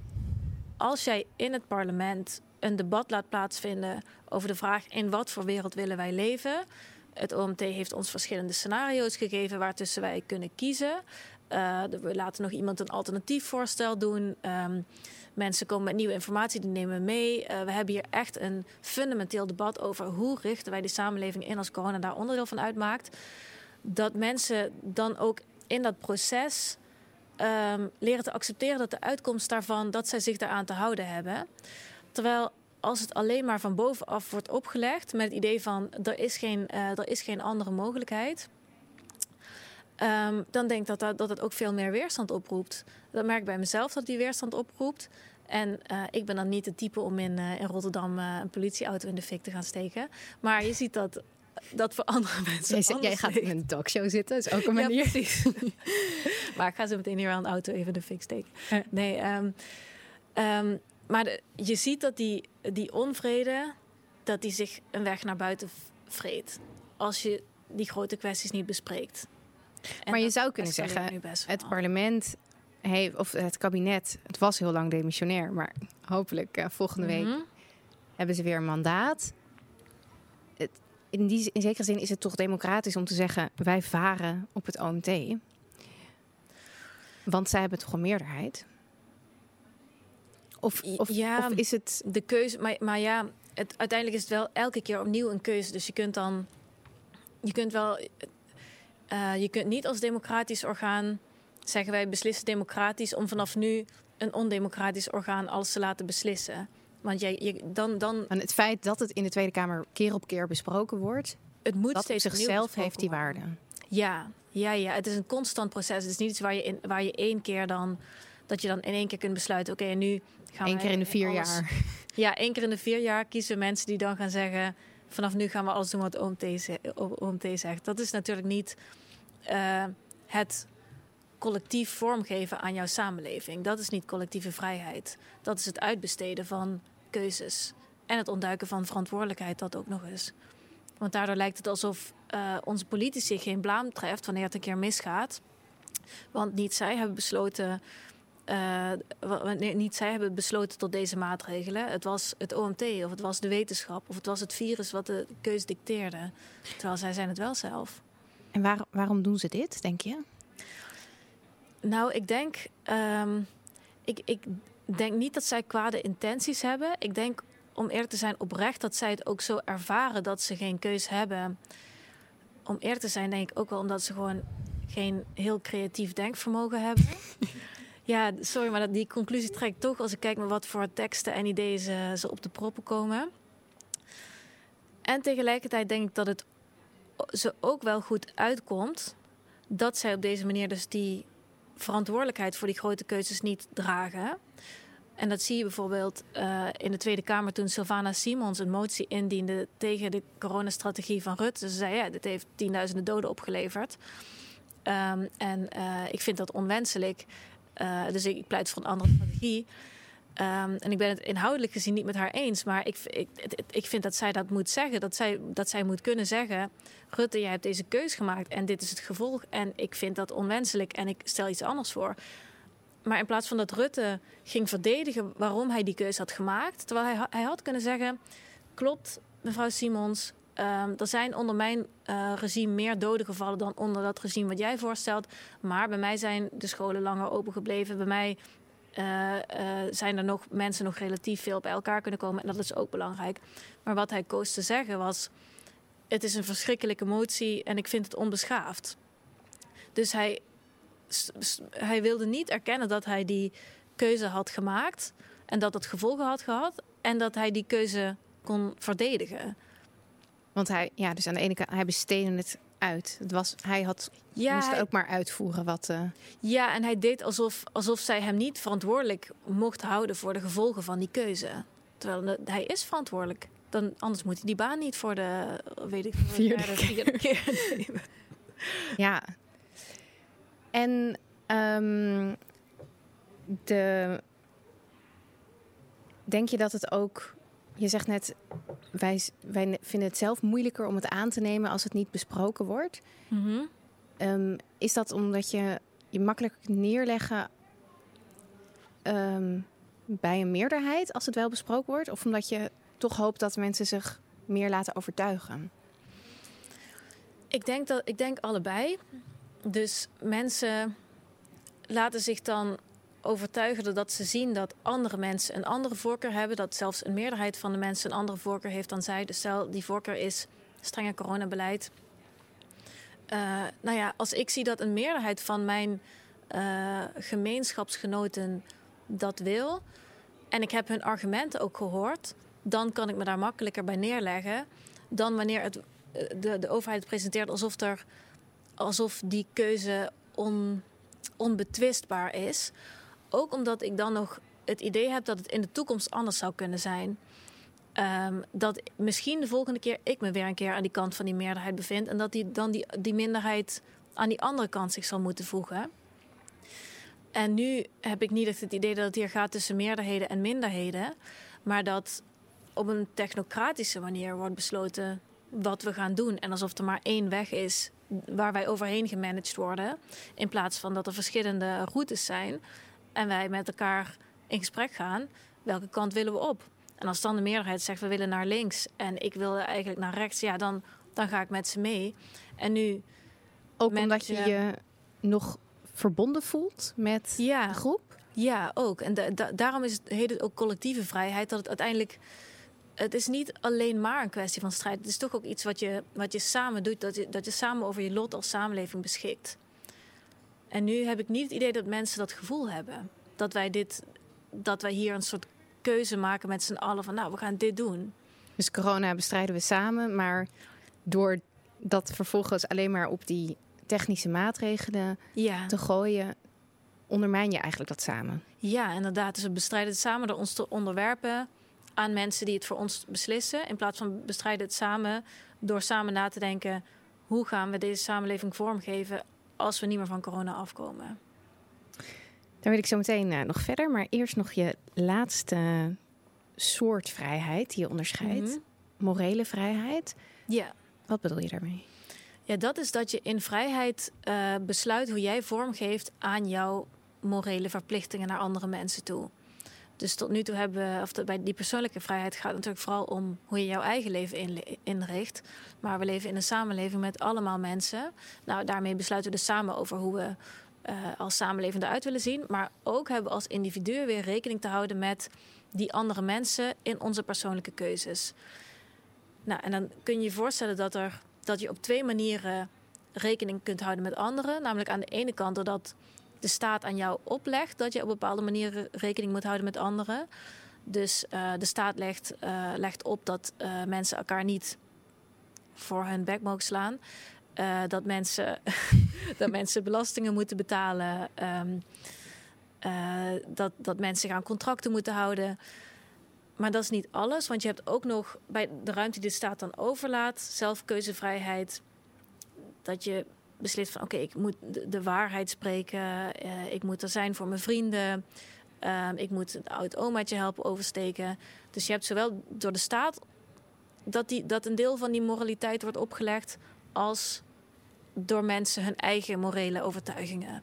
als jij in het parlement een debat laat plaatsvinden over de vraag in wat voor wereld willen wij leven. Het OMT heeft ons verschillende scenario's gegeven waartussen wij kunnen kiezen. Uh, we laten nog iemand een alternatief voorstel doen. Um, mensen komen met nieuwe informatie, die nemen we mee. Uh, we hebben hier echt een fundamenteel debat over hoe richten wij de samenleving in als corona daar onderdeel van uitmaakt. Dat mensen dan ook in dat proces um, leren te accepteren dat de uitkomst daarvan, dat zij zich daaraan te houden hebben. Terwijl als het alleen maar van bovenaf wordt opgelegd met het idee van er is geen, uh, er is geen andere mogelijkheid. Um, dan denk ik dat, dat, dat het ook veel meer weerstand oproept. Dat merk ik bij mezelf dat die weerstand oproept. En uh, ik ben dan niet het type om in, uh, in Rotterdam een politieauto in de fik te gaan steken. Maar je ziet dat dat voor andere mensen. Jij, jij gaat in een talkshow zitten, is ook een manier. Ja, precies. maar ik ga zo meteen hier aan de auto even de fik steken. Nee, um, um, maar de, je ziet dat die, die onvrede, dat die zich een weg naar buiten vreet. Als je die grote kwesties niet bespreekt. En maar je zou kunnen zeggen, het parlement heeft, of het kabinet, het was heel lang demissionair, maar hopelijk uh, volgende week mm -hmm. hebben ze weer een mandaat in, die, in zekere zin is het toch democratisch om te zeggen: wij varen op het OMT. Want zij hebben toch een meerderheid? Of, of, ja, of is het. De keuze, maar, maar ja, het, uiteindelijk is het wel elke keer opnieuw een keuze. Dus je kunt dan je kunt wel. Uh, je kunt niet als democratisch orgaan zeggen wij beslissen democratisch om vanaf nu een ondemocratisch orgaan alles te laten beslissen. Want jij, je, dan, dan... En het feit dat het in de Tweede Kamer keer op keer besproken wordt, het moet dat steeds zichzelf heeft die waarde. Ja, ja, ja, het is een constant proces. Het is niet iets waar je, in, waar je één keer dan, dat je dan in één keer kunt besluiten, oké, en nu gaan we... Eén keer in de vier jaar. Ja, één keer in de vier jaar kiezen mensen die dan gaan zeggen, vanaf nu gaan we alles doen wat OMT, OMT zegt. Dat is natuurlijk niet uh, het collectief vormgeven aan jouw samenleving. Dat is niet collectieve vrijheid. Dat is het uitbesteden van keuzes. En het ontduiken van verantwoordelijkheid, dat ook nog eens. Want daardoor lijkt het alsof uh, onze politici geen blaam treft wanneer het een keer misgaat. Want niet zij hebben besloten. Uh, niet zij hebben besloten tot deze maatregelen. Het was het OMT of het was de wetenschap of het was het virus wat de keus dicteerde. Terwijl zij zijn het wel zelf. En waar, waarom doen ze dit, denk je? Nou, ik denk, um, ik, ik denk niet dat zij kwade intenties hebben. Ik denk, om eerlijk te zijn, oprecht dat zij het ook zo ervaren dat ze geen keus hebben. Om eerlijk te zijn, denk ik ook wel omdat ze gewoon geen heel creatief denkvermogen hebben. ja, sorry, maar die conclusie trek ik toch als ik kijk naar wat voor teksten en ideeën ze, ze op de proppen komen. En tegelijkertijd denk ik dat het ze ook wel goed uitkomt dat zij op deze manier dus die verantwoordelijkheid voor die grote keuzes niet dragen. En dat zie je bijvoorbeeld uh, in de Tweede Kamer toen Sylvana Simons een motie indiende tegen de coronastrategie van Rutte. Ze zei ja, dit heeft tienduizenden doden opgeleverd. Um, en uh, ik vind dat onwenselijk. Uh, dus ik pleit voor een andere strategie. Um, en ik ben het inhoudelijk gezien niet met haar eens. Maar ik, ik, ik vind dat zij dat moet zeggen. Dat zij, dat zij moet kunnen zeggen: Rutte, jij hebt deze keus gemaakt en dit is het gevolg. En ik vind dat onwenselijk en ik stel iets anders voor. Maar in plaats van dat Rutte ging verdedigen waarom hij die keuze had gemaakt. Terwijl hij, hij had kunnen zeggen: Klopt, mevrouw Simons. Um, er zijn onder mijn uh, regime meer doden gevallen dan onder dat regime wat jij voorstelt. Maar bij mij zijn de scholen langer open gebleven. Bij mij zijn er nog mensen nog relatief veel bij elkaar kunnen komen. En dat is ook belangrijk. Maar wat hij koos te zeggen was: Het is een verschrikkelijke motie en ik vind het onbeschaafd. Dus hij, hij wilde niet erkennen dat hij die keuze had gemaakt en dat het gevolgen had gehad en dat hij die keuze kon verdedigen. Want hij, ja, dus aan de ene kant, hij besteedde het uit. Het was, hij had, ja, moest hij... ook maar uitvoeren wat. Uh... Ja, en hij deed alsof, alsof zij hem niet verantwoordelijk mocht houden voor de gevolgen van die keuze. Terwijl hij is verantwoordelijk. Dan, anders moet hij die baan niet voor de weet ik, vierde, vierde keer nemen. Ja. En um, de, denk je dat het ook je zegt net, wij, wij vinden het zelf moeilijker om het aan te nemen als het niet besproken wordt. Mm um, is dat omdat je je makkelijk neerleggen um, bij een meerderheid als het wel besproken wordt? Of omdat je toch hoopt dat mensen zich meer laten overtuigen? Ik denk, dat, ik denk allebei. Dus mensen laten zich dan overtuigen dat ze zien dat andere mensen een andere voorkeur hebben. Dat zelfs een meerderheid van de mensen een andere voorkeur heeft dan zij. Dus stel, die voorkeur is strenge coronabeleid. Uh, nou ja, als ik zie dat een meerderheid van mijn uh, gemeenschapsgenoten dat wil. En ik heb hun argumenten ook gehoord. Dan kan ik me daar makkelijker bij neerleggen. Dan wanneer het, eh, de, de overheid presenteert alsof, er, alsof die keuze on, onbetwistbaar is. Ook omdat ik dan nog het idee heb dat het in de toekomst anders zou kunnen zijn. Um, dat misschien de volgende keer ik me weer een keer aan die kant van die meerderheid bevind. En dat die, dan die, die minderheid aan die andere kant zich zal moeten voegen. En nu heb ik niet echt het idee dat het hier gaat tussen meerderheden en minderheden. Maar dat op een technocratische manier wordt besloten wat we gaan doen. En alsof er maar één weg is waar wij overheen gemanaged worden. In plaats van dat er verschillende routes zijn en wij met elkaar in gesprek gaan, welke kant willen we op? En als dan de meerderheid zegt we willen naar links en ik wil eigenlijk naar rechts, ja, dan, dan ga ik met ze mee. En nu. Ook omdat je je nog verbonden voelt met ja, de groep? Ja, ook. En daarom is het, heet het ook collectieve vrijheid, dat het uiteindelijk het is niet alleen maar een kwestie van strijd. Het is toch ook iets wat je, wat je samen doet, dat je, dat je samen over je lot als samenleving beschikt. En nu heb ik niet het idee dat mensen dat gevoel hebben. Dat wij, dit, dat wij hier een soort keuze maken met z'n allen van nou, we gaan dit doen. Dus corona bestrijden we samen, maar door dat vervolgens alleen maar op die technische maatregelen Ja, te gooien, ondermijn je eigenlijk dat samen. ja inderdaad. Dus we bestrijden het samen door ons te onderwerpen aan mensen die het voor ons beslissen. In plaats van bestrijden het samen door samen na te denken... hoe gaan we deze samenleving vormgeven als we niet meer van corona afkomen. Daar wil ik zo meteen eh, nog verder, maar eerst nog je laatste soort vrijheid die je onderscheidt. Mhm. Morele vrijheid. Ja. Wat bedoel je daarmee? Ja, dat is dat je in vrijheid eh, besluit hoe jij vormgeeft aan jouw morele verplichtingen naar andere mensen toe. Dus tot nu toe hebben we, of bij die persoonlijke vrijheid gaat het natuurlijk vooral om hoe je jouw eigen leven inricht. Maar we leven in een samenleving met allemaal mensen. Nou, daarmee besluiten we dus samen over hoe we eh, als samenleving eruit willen zien. Maar ook hebben we als individu weer rekening te houden met die andere mensen in onze persoonlijke keuzes. Nou, en dan kun je je voorstellen dat, er, dat je op twee manieren rekening kunt houden met anderen. Namelijk aan de ene kant doordat de staat aan jou oplegt dat je op bepaalde manieren rekening moet houden met anderen. Dus eh, de staat legt, eh, legt op dat eh, mensen elkaar niet voor hun bek mogen slaan. Dat, mensen, dat mensen belastingen moeten betalen. ehm, eh, dat, dat mensen gaan contracten moeten houden. Maar dat is niet alles, want je hebt ook nog bij de ruimte die de staat dan overlaat, zelfkeuzevrijheid. Dat je beslist van oké, ik moet de, waarheid spreken, eh, ik moet er zijn voor mijn vrienden, ehm, ik moet een oud omaatje helpen oversteken. Dus je hebt zowel door de staat dat, die, dat een deel van die moraliteit wordt opgelegd, als door mensen hun eigen morele overtuigingen.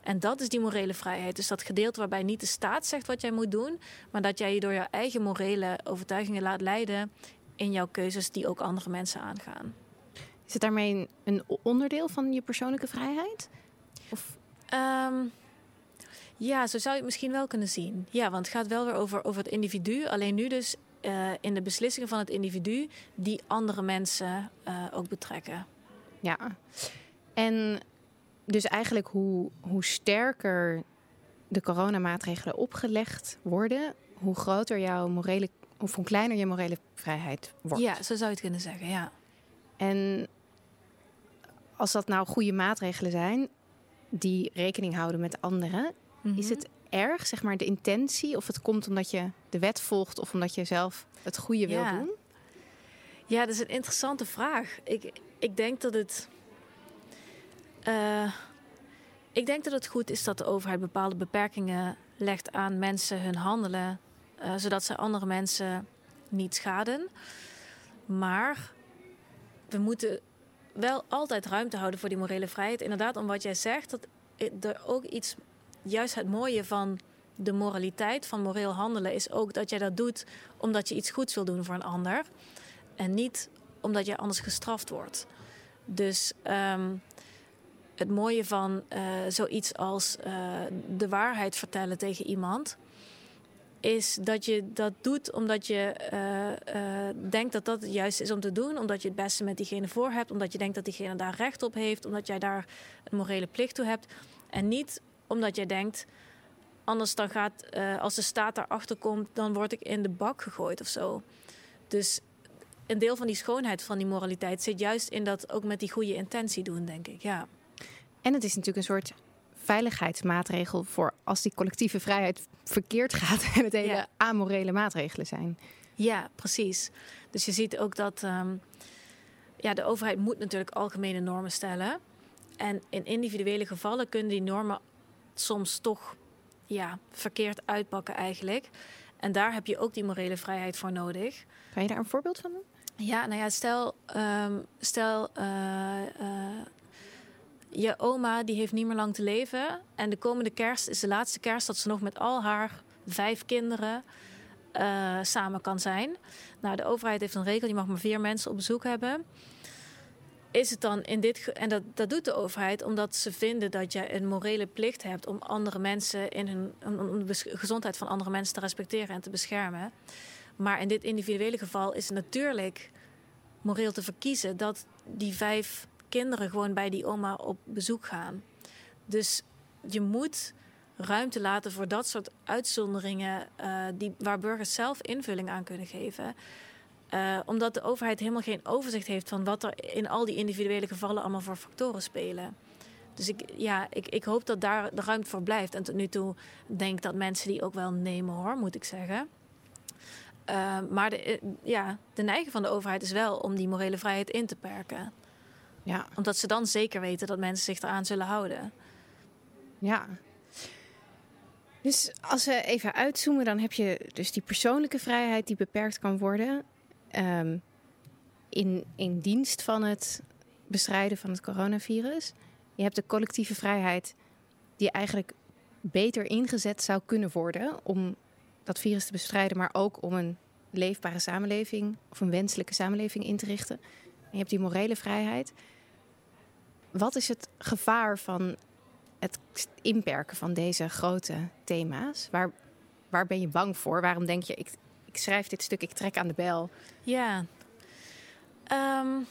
En dat is die morele vrijheid. Dus dat gedeelte waarbij niet de staat zegt wat jij moet doen, maar dat jij je door jouw eigen morele overtuigingen laat leiden in jouw keuzes die ook andere mensen aangaan. Is het daarmee een, onderdeel van je persoonlijke vrijheid? Of Ehm, ja, zo zou je het misschien wel kunnen zien. Ja, want het gaat wel weer over, over het individu. Alleen nu dus eh, in de beslissingen van het individu die andere mensen eh, ook betrekken. ja. En dus eigenlijk hoe, hoe sterker de coronamaatregelen opgelegd worden, hoe groter jouw morele, of hoe kleiner je morele vrijheid wordt. Ja, zo zou je het kunnen zeggen, ja. En als dat nou goede maatregelen zijn die rekening houden met anderen, is Mhm. het erg, zeg maar, de intentie? Of het komt omdat je de wet volgt of omdat je zelf het goede wil doen? Ja, dat is een interessante vraag. Ik, ik denk dat het. eh, ik denk dat het goed is dat de overheid bepaalde beperkingen legt aan mensen hun handelen, eh, zodat ze andere mensen niet schaden. Maar we moeten wel altijd ruimte houden voor die morele vrijheid. Inderdaad, om wat jij zegt, dat er ook iets, juist het mooie van de moraliteit van moreel handelen is ook dat jij dat doet omdat je iets goeds wil doen voor een ander. En niet omdat je anders gestraft wordt. Dus ehm, het mooie van eh, zoiets als eh, de waarheid vertellen tegen iemand. Is dat je dat doet omdat je eh, eh, denkt dat dat het juiste is om te doen. Omdat je het beste met diegene voor hebt. Omdat je denkt dat diegene daar recht op heeft. Omdat jij daar een morele plicht toe hebt. En niet omdat jij denkt. Anders dan gaat, eh, als de staat daarachter komt, dan word ik in de bak gegooid of zo. Dus een deel van die schoonheid van die moraliteit zit juist in dat ook met die goede intentie doen, denk ik. Ja, En het is natuurlijk een soort veiligheidsmaatregel voor als die collectieve vrijheid verkeerd gaat en het hele Ja. amorele maatregelen zijn. ja precies. Dus je ziet ook dat ehm, ja, de overheid moet natuurlijk algemene normen stellen. En in individuele gevallen kunnen die normen soms toch ja, verkeerd uitpakken eigenlijk. En daar heb je ook die morele vrijheid voor nodig. Kan je daar een voorbeeld van doen? Ja, nou ja, stel, ehm, stel eh, eh, je oma die heeft niet meer lang te leven. En de komende kerst is de laatste kerst dat ze nog met al haar vijf kinderen eh, samen kan zijn. Nou, de overheid heeft een regel, die mag maar vier mensen op bezoek hebben. Is het dan in dit en dat, dat doet de overheid omdat ze vinden dat je een morele plicht hebt om andere mensen in hun om de gezondheid van andere mensen te respecteren en te beschermen. Maar in dit individuele geval is het natuurlijk moreel te verkiezen dat die vijf kinderen gewoon bij die oma op bezoek gaan. Dus je moet ruimte laten voor dat soort uitzonderingen uh, die, waar burgers zelf invulling aan kunnen geven. Uh, omdat de overheid helemaal geen overzicht heeft van wat er in al die individuele gevallen allemaal voor factoren spelen. Dus ik, ja, ik, ik hoop dat daar de ruimte voor blijft. En tot nu toe denk ik dat mensen die ook wel nemen hoor, moet ik zeggen. Uh, maar de, ja, de neiging van de overheid is wel om die morele vrijheid in te perken. Ja. Omdat ze dan zeker weten dat mensen zich eraan zullen houden. Ja. Dus als we even uitzoomen, dan heb je dus die persoonlijke vrijheid die beperkt kan worden. Um, in, in dienst van het bestrijden van het coronavirus. Je hebt de collectieve vrijheid die eigenlijk beter ingezet zou kunnen worden om dat virus te bestrijden, maar ook om een leefbare samenleving of een wenselijke samenleving in te richten. En je hebt die morele vrijheid. Wat is het gevaar van het inperken van deze grote thema's? Waar, waar ben je bang voor? Waarom denk je, ik, ik schrijf dit stuk, ik trek aan de bel? Ja. Um,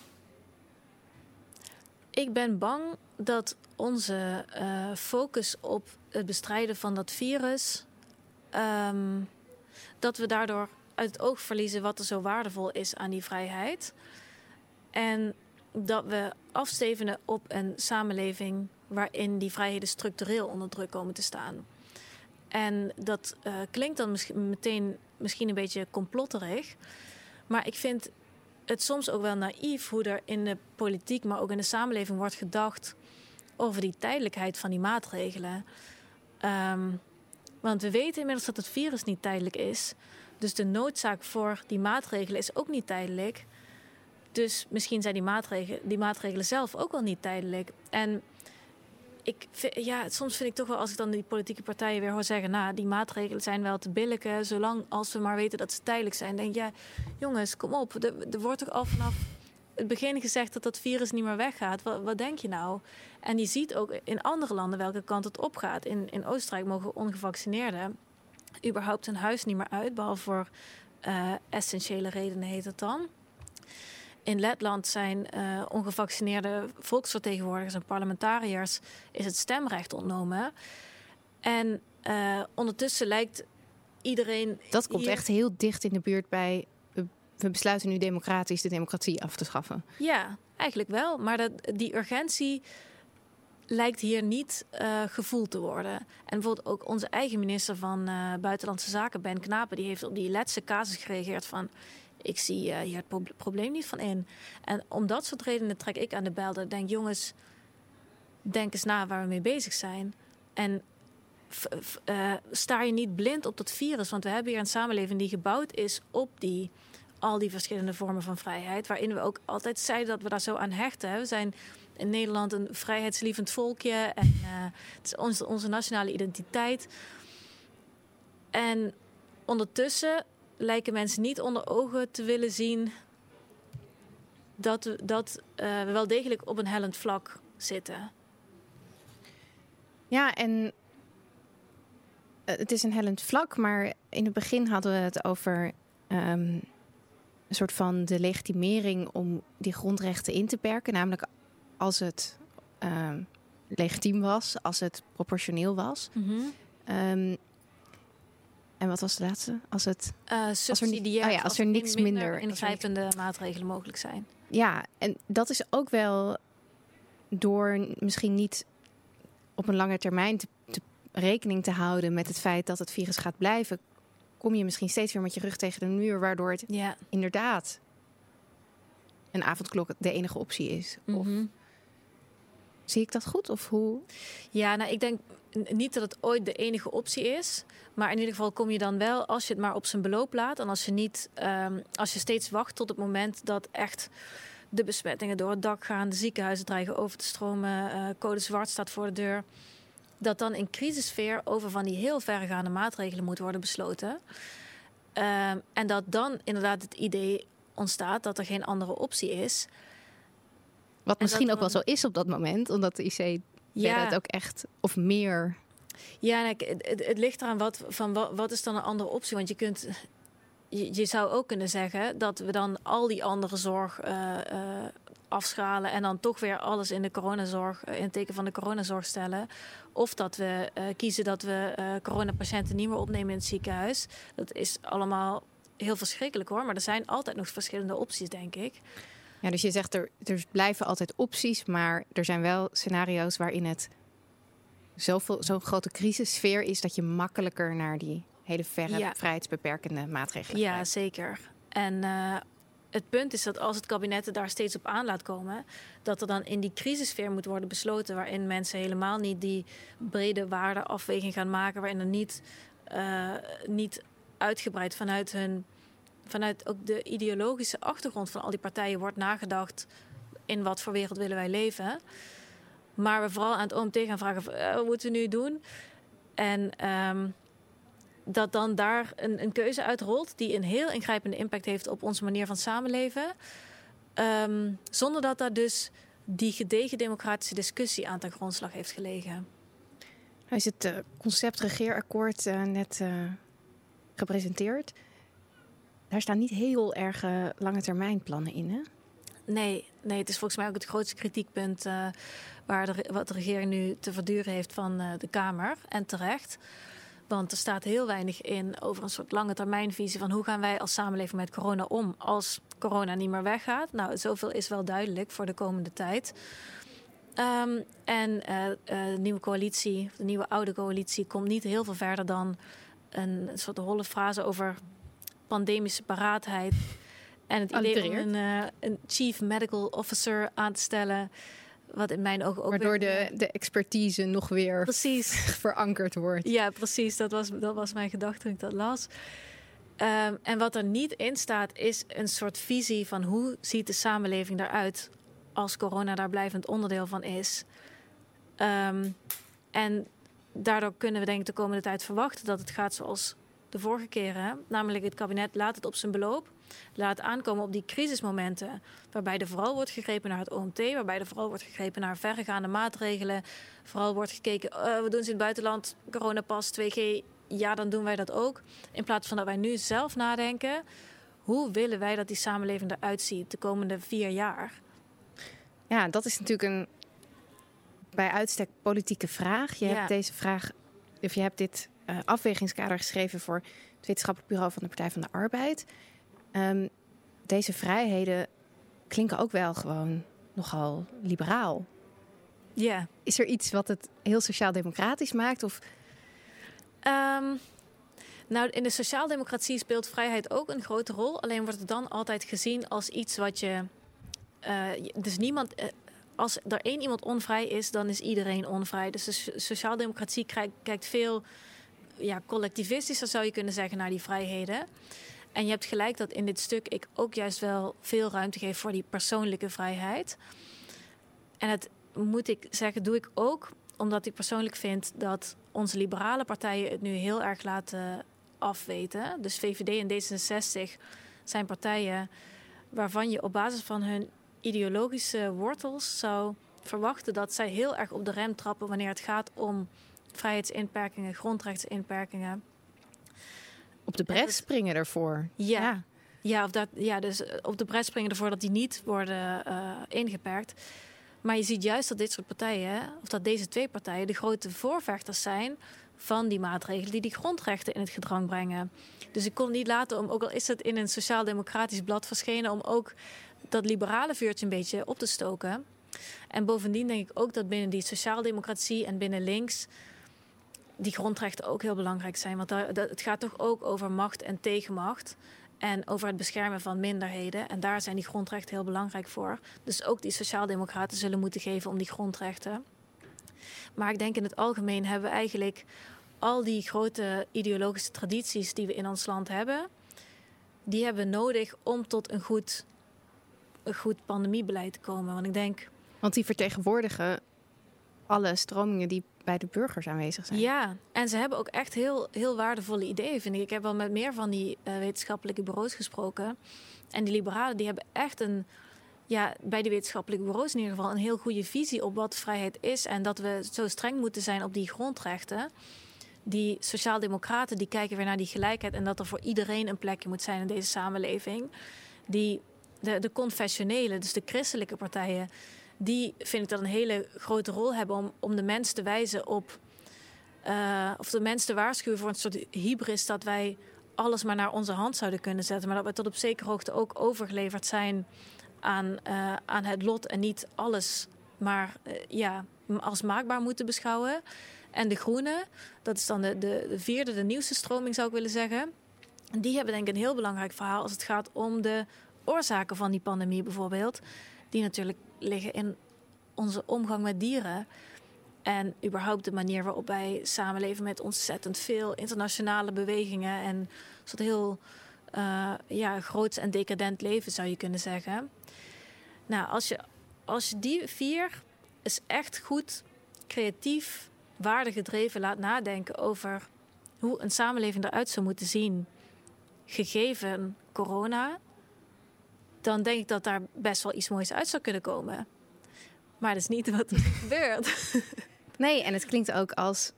ik ben bang dat onze uh, focus op het bestrijden van dat virus. Um, dat we daardoor uit het oog verliezen wat er zo waardevol is aan die vrijheid. En dat we afstevenen op een samenleving waarin die vrijheden structureel onder druk komen te staan. En dat uh, klinkt dan misschien meteen misschien een beetje complotterig. Maar ik vind het soms ook wel naïef hoe er in de politiek, maar ook in de samenleving wordt gedacht over die tijdelijkheid van die maatregelen. Um, want we weten inmiddels dat het virus niet tijdelijk is. Dus de noodzaak voor die maatregelen is ook niet tijdelijk. Dus misschien zijn die maatregelen, die maatregelen zelf ook wel niet tijdelijk. En ik ja, soms vind ik toch wel als ik dan die politieke partijen weer hoor zeggen: Nou, die maatregelen zijn wel te billijken, zolang als we maar weten dat ze tijdelijk zijn. Denk ja, jongens, kom op. Er, wordt toch al vanaf het begin gezegd dat dat virus niet meer weggaat. Wat, denk je nou? En je ziet ook in andere landen welke kant het opgaat. In, in Oostenrijk mogen ongevaccineerden überhaupt hun huis niet meer uit, behalve voor uh, essentiële redenen heet het dan. In Letland zijn uh, ongevaccineerde volksvertegenwoordigers en parlementariërs is het stemrecht ontnomen. En uh, ondertussen lijkt iedereen. Dat komt echt heel dicht in de buurt bij. We besluiten nu democratisch de democratie af te schaffen. Ja, eigenlijk wel. Maar dat, die urgentie lijkt hier niet uh, gevoeld te worden. En bijvoorbeeld ook onze eigen minister van uh, Buitenlandse Zaken, Ben Knapen, die heeft op die laatste casus gereageerd van ik zie uh, hier het probleem niet van in. En om dat soort redenen trek ik aan de bel. Ik denk, jongens, denk eens na waar we mee bezig zijn. En uh, sta je niet blind op dat virus. Want we hebben hier een samenleving die gebouwd is op die, al die verschillende vormen van vrijheid. Waarin we ook altijd zeiden dat we daar zo aan hechten. We zijn in Nederland een vrijheidslievend volkje. En uh, het is onze, onze nationale identiteit. En ondertussen lijken mensen niet onder ogen te willen zien dat, we, dat uh, we wel degelijk op een hellend vlak zitten. Ja, en eh, het is een hellend vlak, maar in het begin hadden we het over um, een soort van de legitimering om die grondrechten in te perken. Namelijk als het um, legitiem was, als het proportioneel was. Mm -hmm. um, en wat was de laatste? Als het uh, subsidiair, als er, oh ja, als er niks minder, minder ingrijpende maatregelen mogelijk zijn. Ja, en dat is ook wel door misschien niet op een lange termijn te, te, rekening te houden met het feit dat het virus gaat blijven, kom je misschien steeds weer met je rug tegen de muur, waardoor het ja. inderdaad een avondklok de enige optie is. Mm -hmm. Of mhm. zie ik dat goed? Of hoe? Ja, nou, ik denk niet dat het ooit de enige optie is. Maar in ieder geval kom je dan wel als je het maar op zijn beloop laat. En als je niet, um, als je steeds wacht tot het moment dat echt de besmettingen door het dak gaan, de ziekenhuizen dreigen over te stromen, uh, code zwart staat voor de deur. Dat dan in crisissfeer over van die heel verregaande maatregelen moet worden besloten. Uh, en dat dan inderdaad het idee ontstaat dat er geen andere optie is. Wat misschien ook wel zo is op dat moment, omdat de IC ja. het ook echt of meer? Ja, het, het, ligt eraan wat, van wat, wat is dan een andere optie. Want je kunt je, je, zou ook kunnen zeggen dat we dan al die andere zorg uh, uh, afschalen en dan toch weer alles in de coronazorg, in het teken van de coronazorg stellen. Of dat we kiezen dat we coronapatiënten niet meer opnemen in het ziekenhuis. Dat is allemaal heel verschrikkelijk hoor, maar er zijn altijd nog verschillende opties, denk ik. Ja, dus je zegt er, er blijven altijd opties, maar er zijn wel scenario's waarin het zo'n grote crisissfeer is dat je makkelijker naar die hele verre vrijheidsbeperkende maatregelen Ja, zeker. En uh, het punt is dat als het kabinet er daar steeds op aan laat komen, dat er dan in die crisissfeer moet worden besloten, waarin mensen helemaal niet die brede waardeafweging gaan maken, waarin er niet, uh, niet uitgebreid vanuit hun vanuit ook de ideologische achtergrond van al die partijen wordt nagedacht in wat voor wereld willen wij leven. Maar we vooral aan het OMT gaan vragen, uh, wat moeten we nu doen? En um, dat dan daar een, een, keuze uitrolt die een heel ingrijpende impact heeft op onze manier van samenleven. Um, zonder dat daar dus die gedegen democratische discussie aan ten grondslag heeft gelegen. Nou is het uh, concept regeerakkoord uh, net gepresenteerd. Daar staan niet heel erg lange termijn plannen in, hè? Nee, nee, het is volgens mij ook het grootste kritiekpunt waar de, wat de regering nu te verduren heeft van de Kamer. En terecht. Want er staat heel weinig in over een soort lange termijnvisie van hoe gaan wij als samenleving met corona om als corona niet meer weggaat. Nou, zoveel is wel duidelijk voor de komende tijd. Um, en de nieuwe coalitie, de nieuwe oude coalitie, komt niet heel veel verder dan een soort holle frase over pandemische paraatheid. En het idee om een, uh, een chief medical officer aan te stellen. Wat in mijn ogen ook. Waardoor de, de expertise nog weer precies. verankerd wordt. Ja, precies. Dat was, dat was mijn gedachte toen ik dat las. Um, en wat er niet in staat, is een soort visie van hoe ziet de samenleving eruit als corona daar blijvend onderdeel van is. Um, en daardoor kunnen we denk ik de komende tijd verwachten dat het gaat zoals de vorige keren. Namelijk het kabinet laat het op zijn beloop laat aankomen op die crisismomenten. Waarbij er vooral wordt gegrepen naar het OMT, waarbij er vooral wordt gegrepen naar verregaande maatregelen. Vooral wordt gekeken, uh, we doen ze in het buitenland, coronapas, 2G, ja, dan doen wij dat ook. In plaats van dat wij nu zelf nadenken, hoe willen wij dat die samenleving eruit ziet de komende vier jaar? Ja, dat is natuurlijk een bij uitstek politieke vraag. Je ja. hebt deze vraag, of je hebt dit uh, afwegingskader geschreven voor het wetenschappelijk bureau van de Partij van de Arbeid. Um, deze vrijheden klinken ook wel gewoon nogal liberaal. Ja. Is er iets wat het heel sociaal-democratisch maakt? Of... Um, nou, in de sociaaldemocratie speelt vrijheid ook een grote rol. Alleen wordt het dan altijd gezien als iets wat je. Uh, dus niemand. Uh, als er één iemand onvrij is, dan is iedereen onvrij. Dus de sociaaldemocratie kijkt veel ja, collectivistischer, zou je kunnen zeggen, naar die vrijheden. En je hebt gelijk dat in dit stuk ik ook juist wel veel ruimte geef voor die persoonlijke vrijheid. En het moet ik zeggen, doe ik ook omdat ik persoonlijk vind dat onze liberale partijen het nu heel erg laten afweten. Dus VVD en D66 zijn partijen waarvan je op basis van hun ideologische wortels zou verwachten dat zij heel erg op de rem trappen wanneer het gaat om vrijheidsinperkingen, grondrechtsinperkingen op de bres springen ervoor. Ja. ja. Ja, of dat, ja, dus eh, op de bres springen ervoor dat die niet worden uh, ingeperkt. Maar je ziet juist dat dit soort partijen, of dat deze twee partijen, de grote voorvechters zijn van die maatregelen die die grondrechten in het gedrang brengen. Dus ik kon niet laten om, ook al is het in een sociaal-democratisch blad verschenen, om ook dat liberale vuurtje een beetje op te stoken. En bovendien denk ik ook dat binnen die sociaaldemocratie en binnen links die grondrechten ook heel belangrijk zijn. Want dat, het gaat toch ook over macht en tegenmacht. En over het beschermen van minderheden. En daar zijn die grondrechten heel belangrijk voor. Dus ook die sociaaldemocraten zullen moeten geven om die grondrechten. Maar ik denk in het algemeen hebben we eigenlijk al die grote ideologische tradities die we in ons land hebben, die hebben we nodig om tot een goed, een goed pandemiebeleid te komen. Want ik denk. Want die vertegenwoordigen alle stromingen die bij de burgers aanwezig zijn. Ja, en ze hebben ook echt heel, heel waardevolle ideeën, vind ik. Ik heb wel met meer van die uh, wetenschappelijke bureaus gesproken. En die liberalen die hebben echt een, ja, bij die wetenschappelijke bureaus in ieder geval, een heel goede visie op wat vrijheid is. En dat we zo streng moeten zijn op die grondrechten. die sociaaldemocraten die kijken weer naar die gelijkheid en dat er voor iedereen een plekje moet zijn in deze samenleving. Die, de, de confessionele, dus de christelijke partijen, die vind ik dat een hele grote rol hebben om, om de mens te wijzen op. Uh, of de mens te waarschuwen voor een soort hybris dat wij alles maar naar onze hand zouden kunnen zetten. Maar dat we tot op zekere hoogte ook overgeleverd zijn aan, uh, aan het lot en niet alles maar uh, ja, als maakbaar moeten beschouwen. En de groene, dat is dan de, de, vierde, de nieuwste stroming zou ik willen zeggen. Die hebben denk ik een heel belangrijk verhaal als het gaat om de oorzaken van die pandemie bijvoorbeeld. Die natuurlijk liggen in onze omgang met dieren. En überhaupt de manier waarop wij samenleven met ontzettend veel internationale bewegingen. En een soort heel uh, ja, groots en decadent leven zou je kunnen zeggen. Nou, als je, als je die vier is echt goed creatief, waardegedreven laat nadenken over hoe een samenleving eruit zou moeten zien, gegeven corona, dan denk ik dat daar best wel iets moois uit zou kunnen komen. Maar dat is niet wat er gebeurt. Nee, en het klinkt ook als.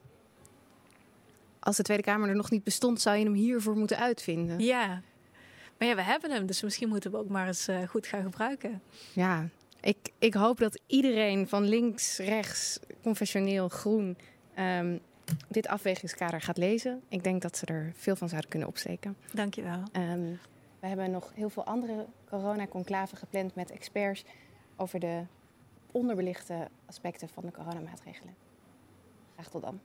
Als de Tweede Kamer er nog niet bestond, zou je hem hiervoor moeten uitvinden. Ja, maar ja, we hebben hem, dus misschien moeten we ook maar eens uh, goed gaan gebruiken. Ja, ik, ik hoop dat iedereen van links, rechts, confessioneel, groen. Um, dit afwegingskader gaat lezen. Ik denk dat ze er veel van zouden kunnen opsteken. Dankjewel. Um, we hebben nog heel veel andere coronaconclaven gepland met experts over de onderbelichte aspecten van de coronamaatregelen. Graag tot dan.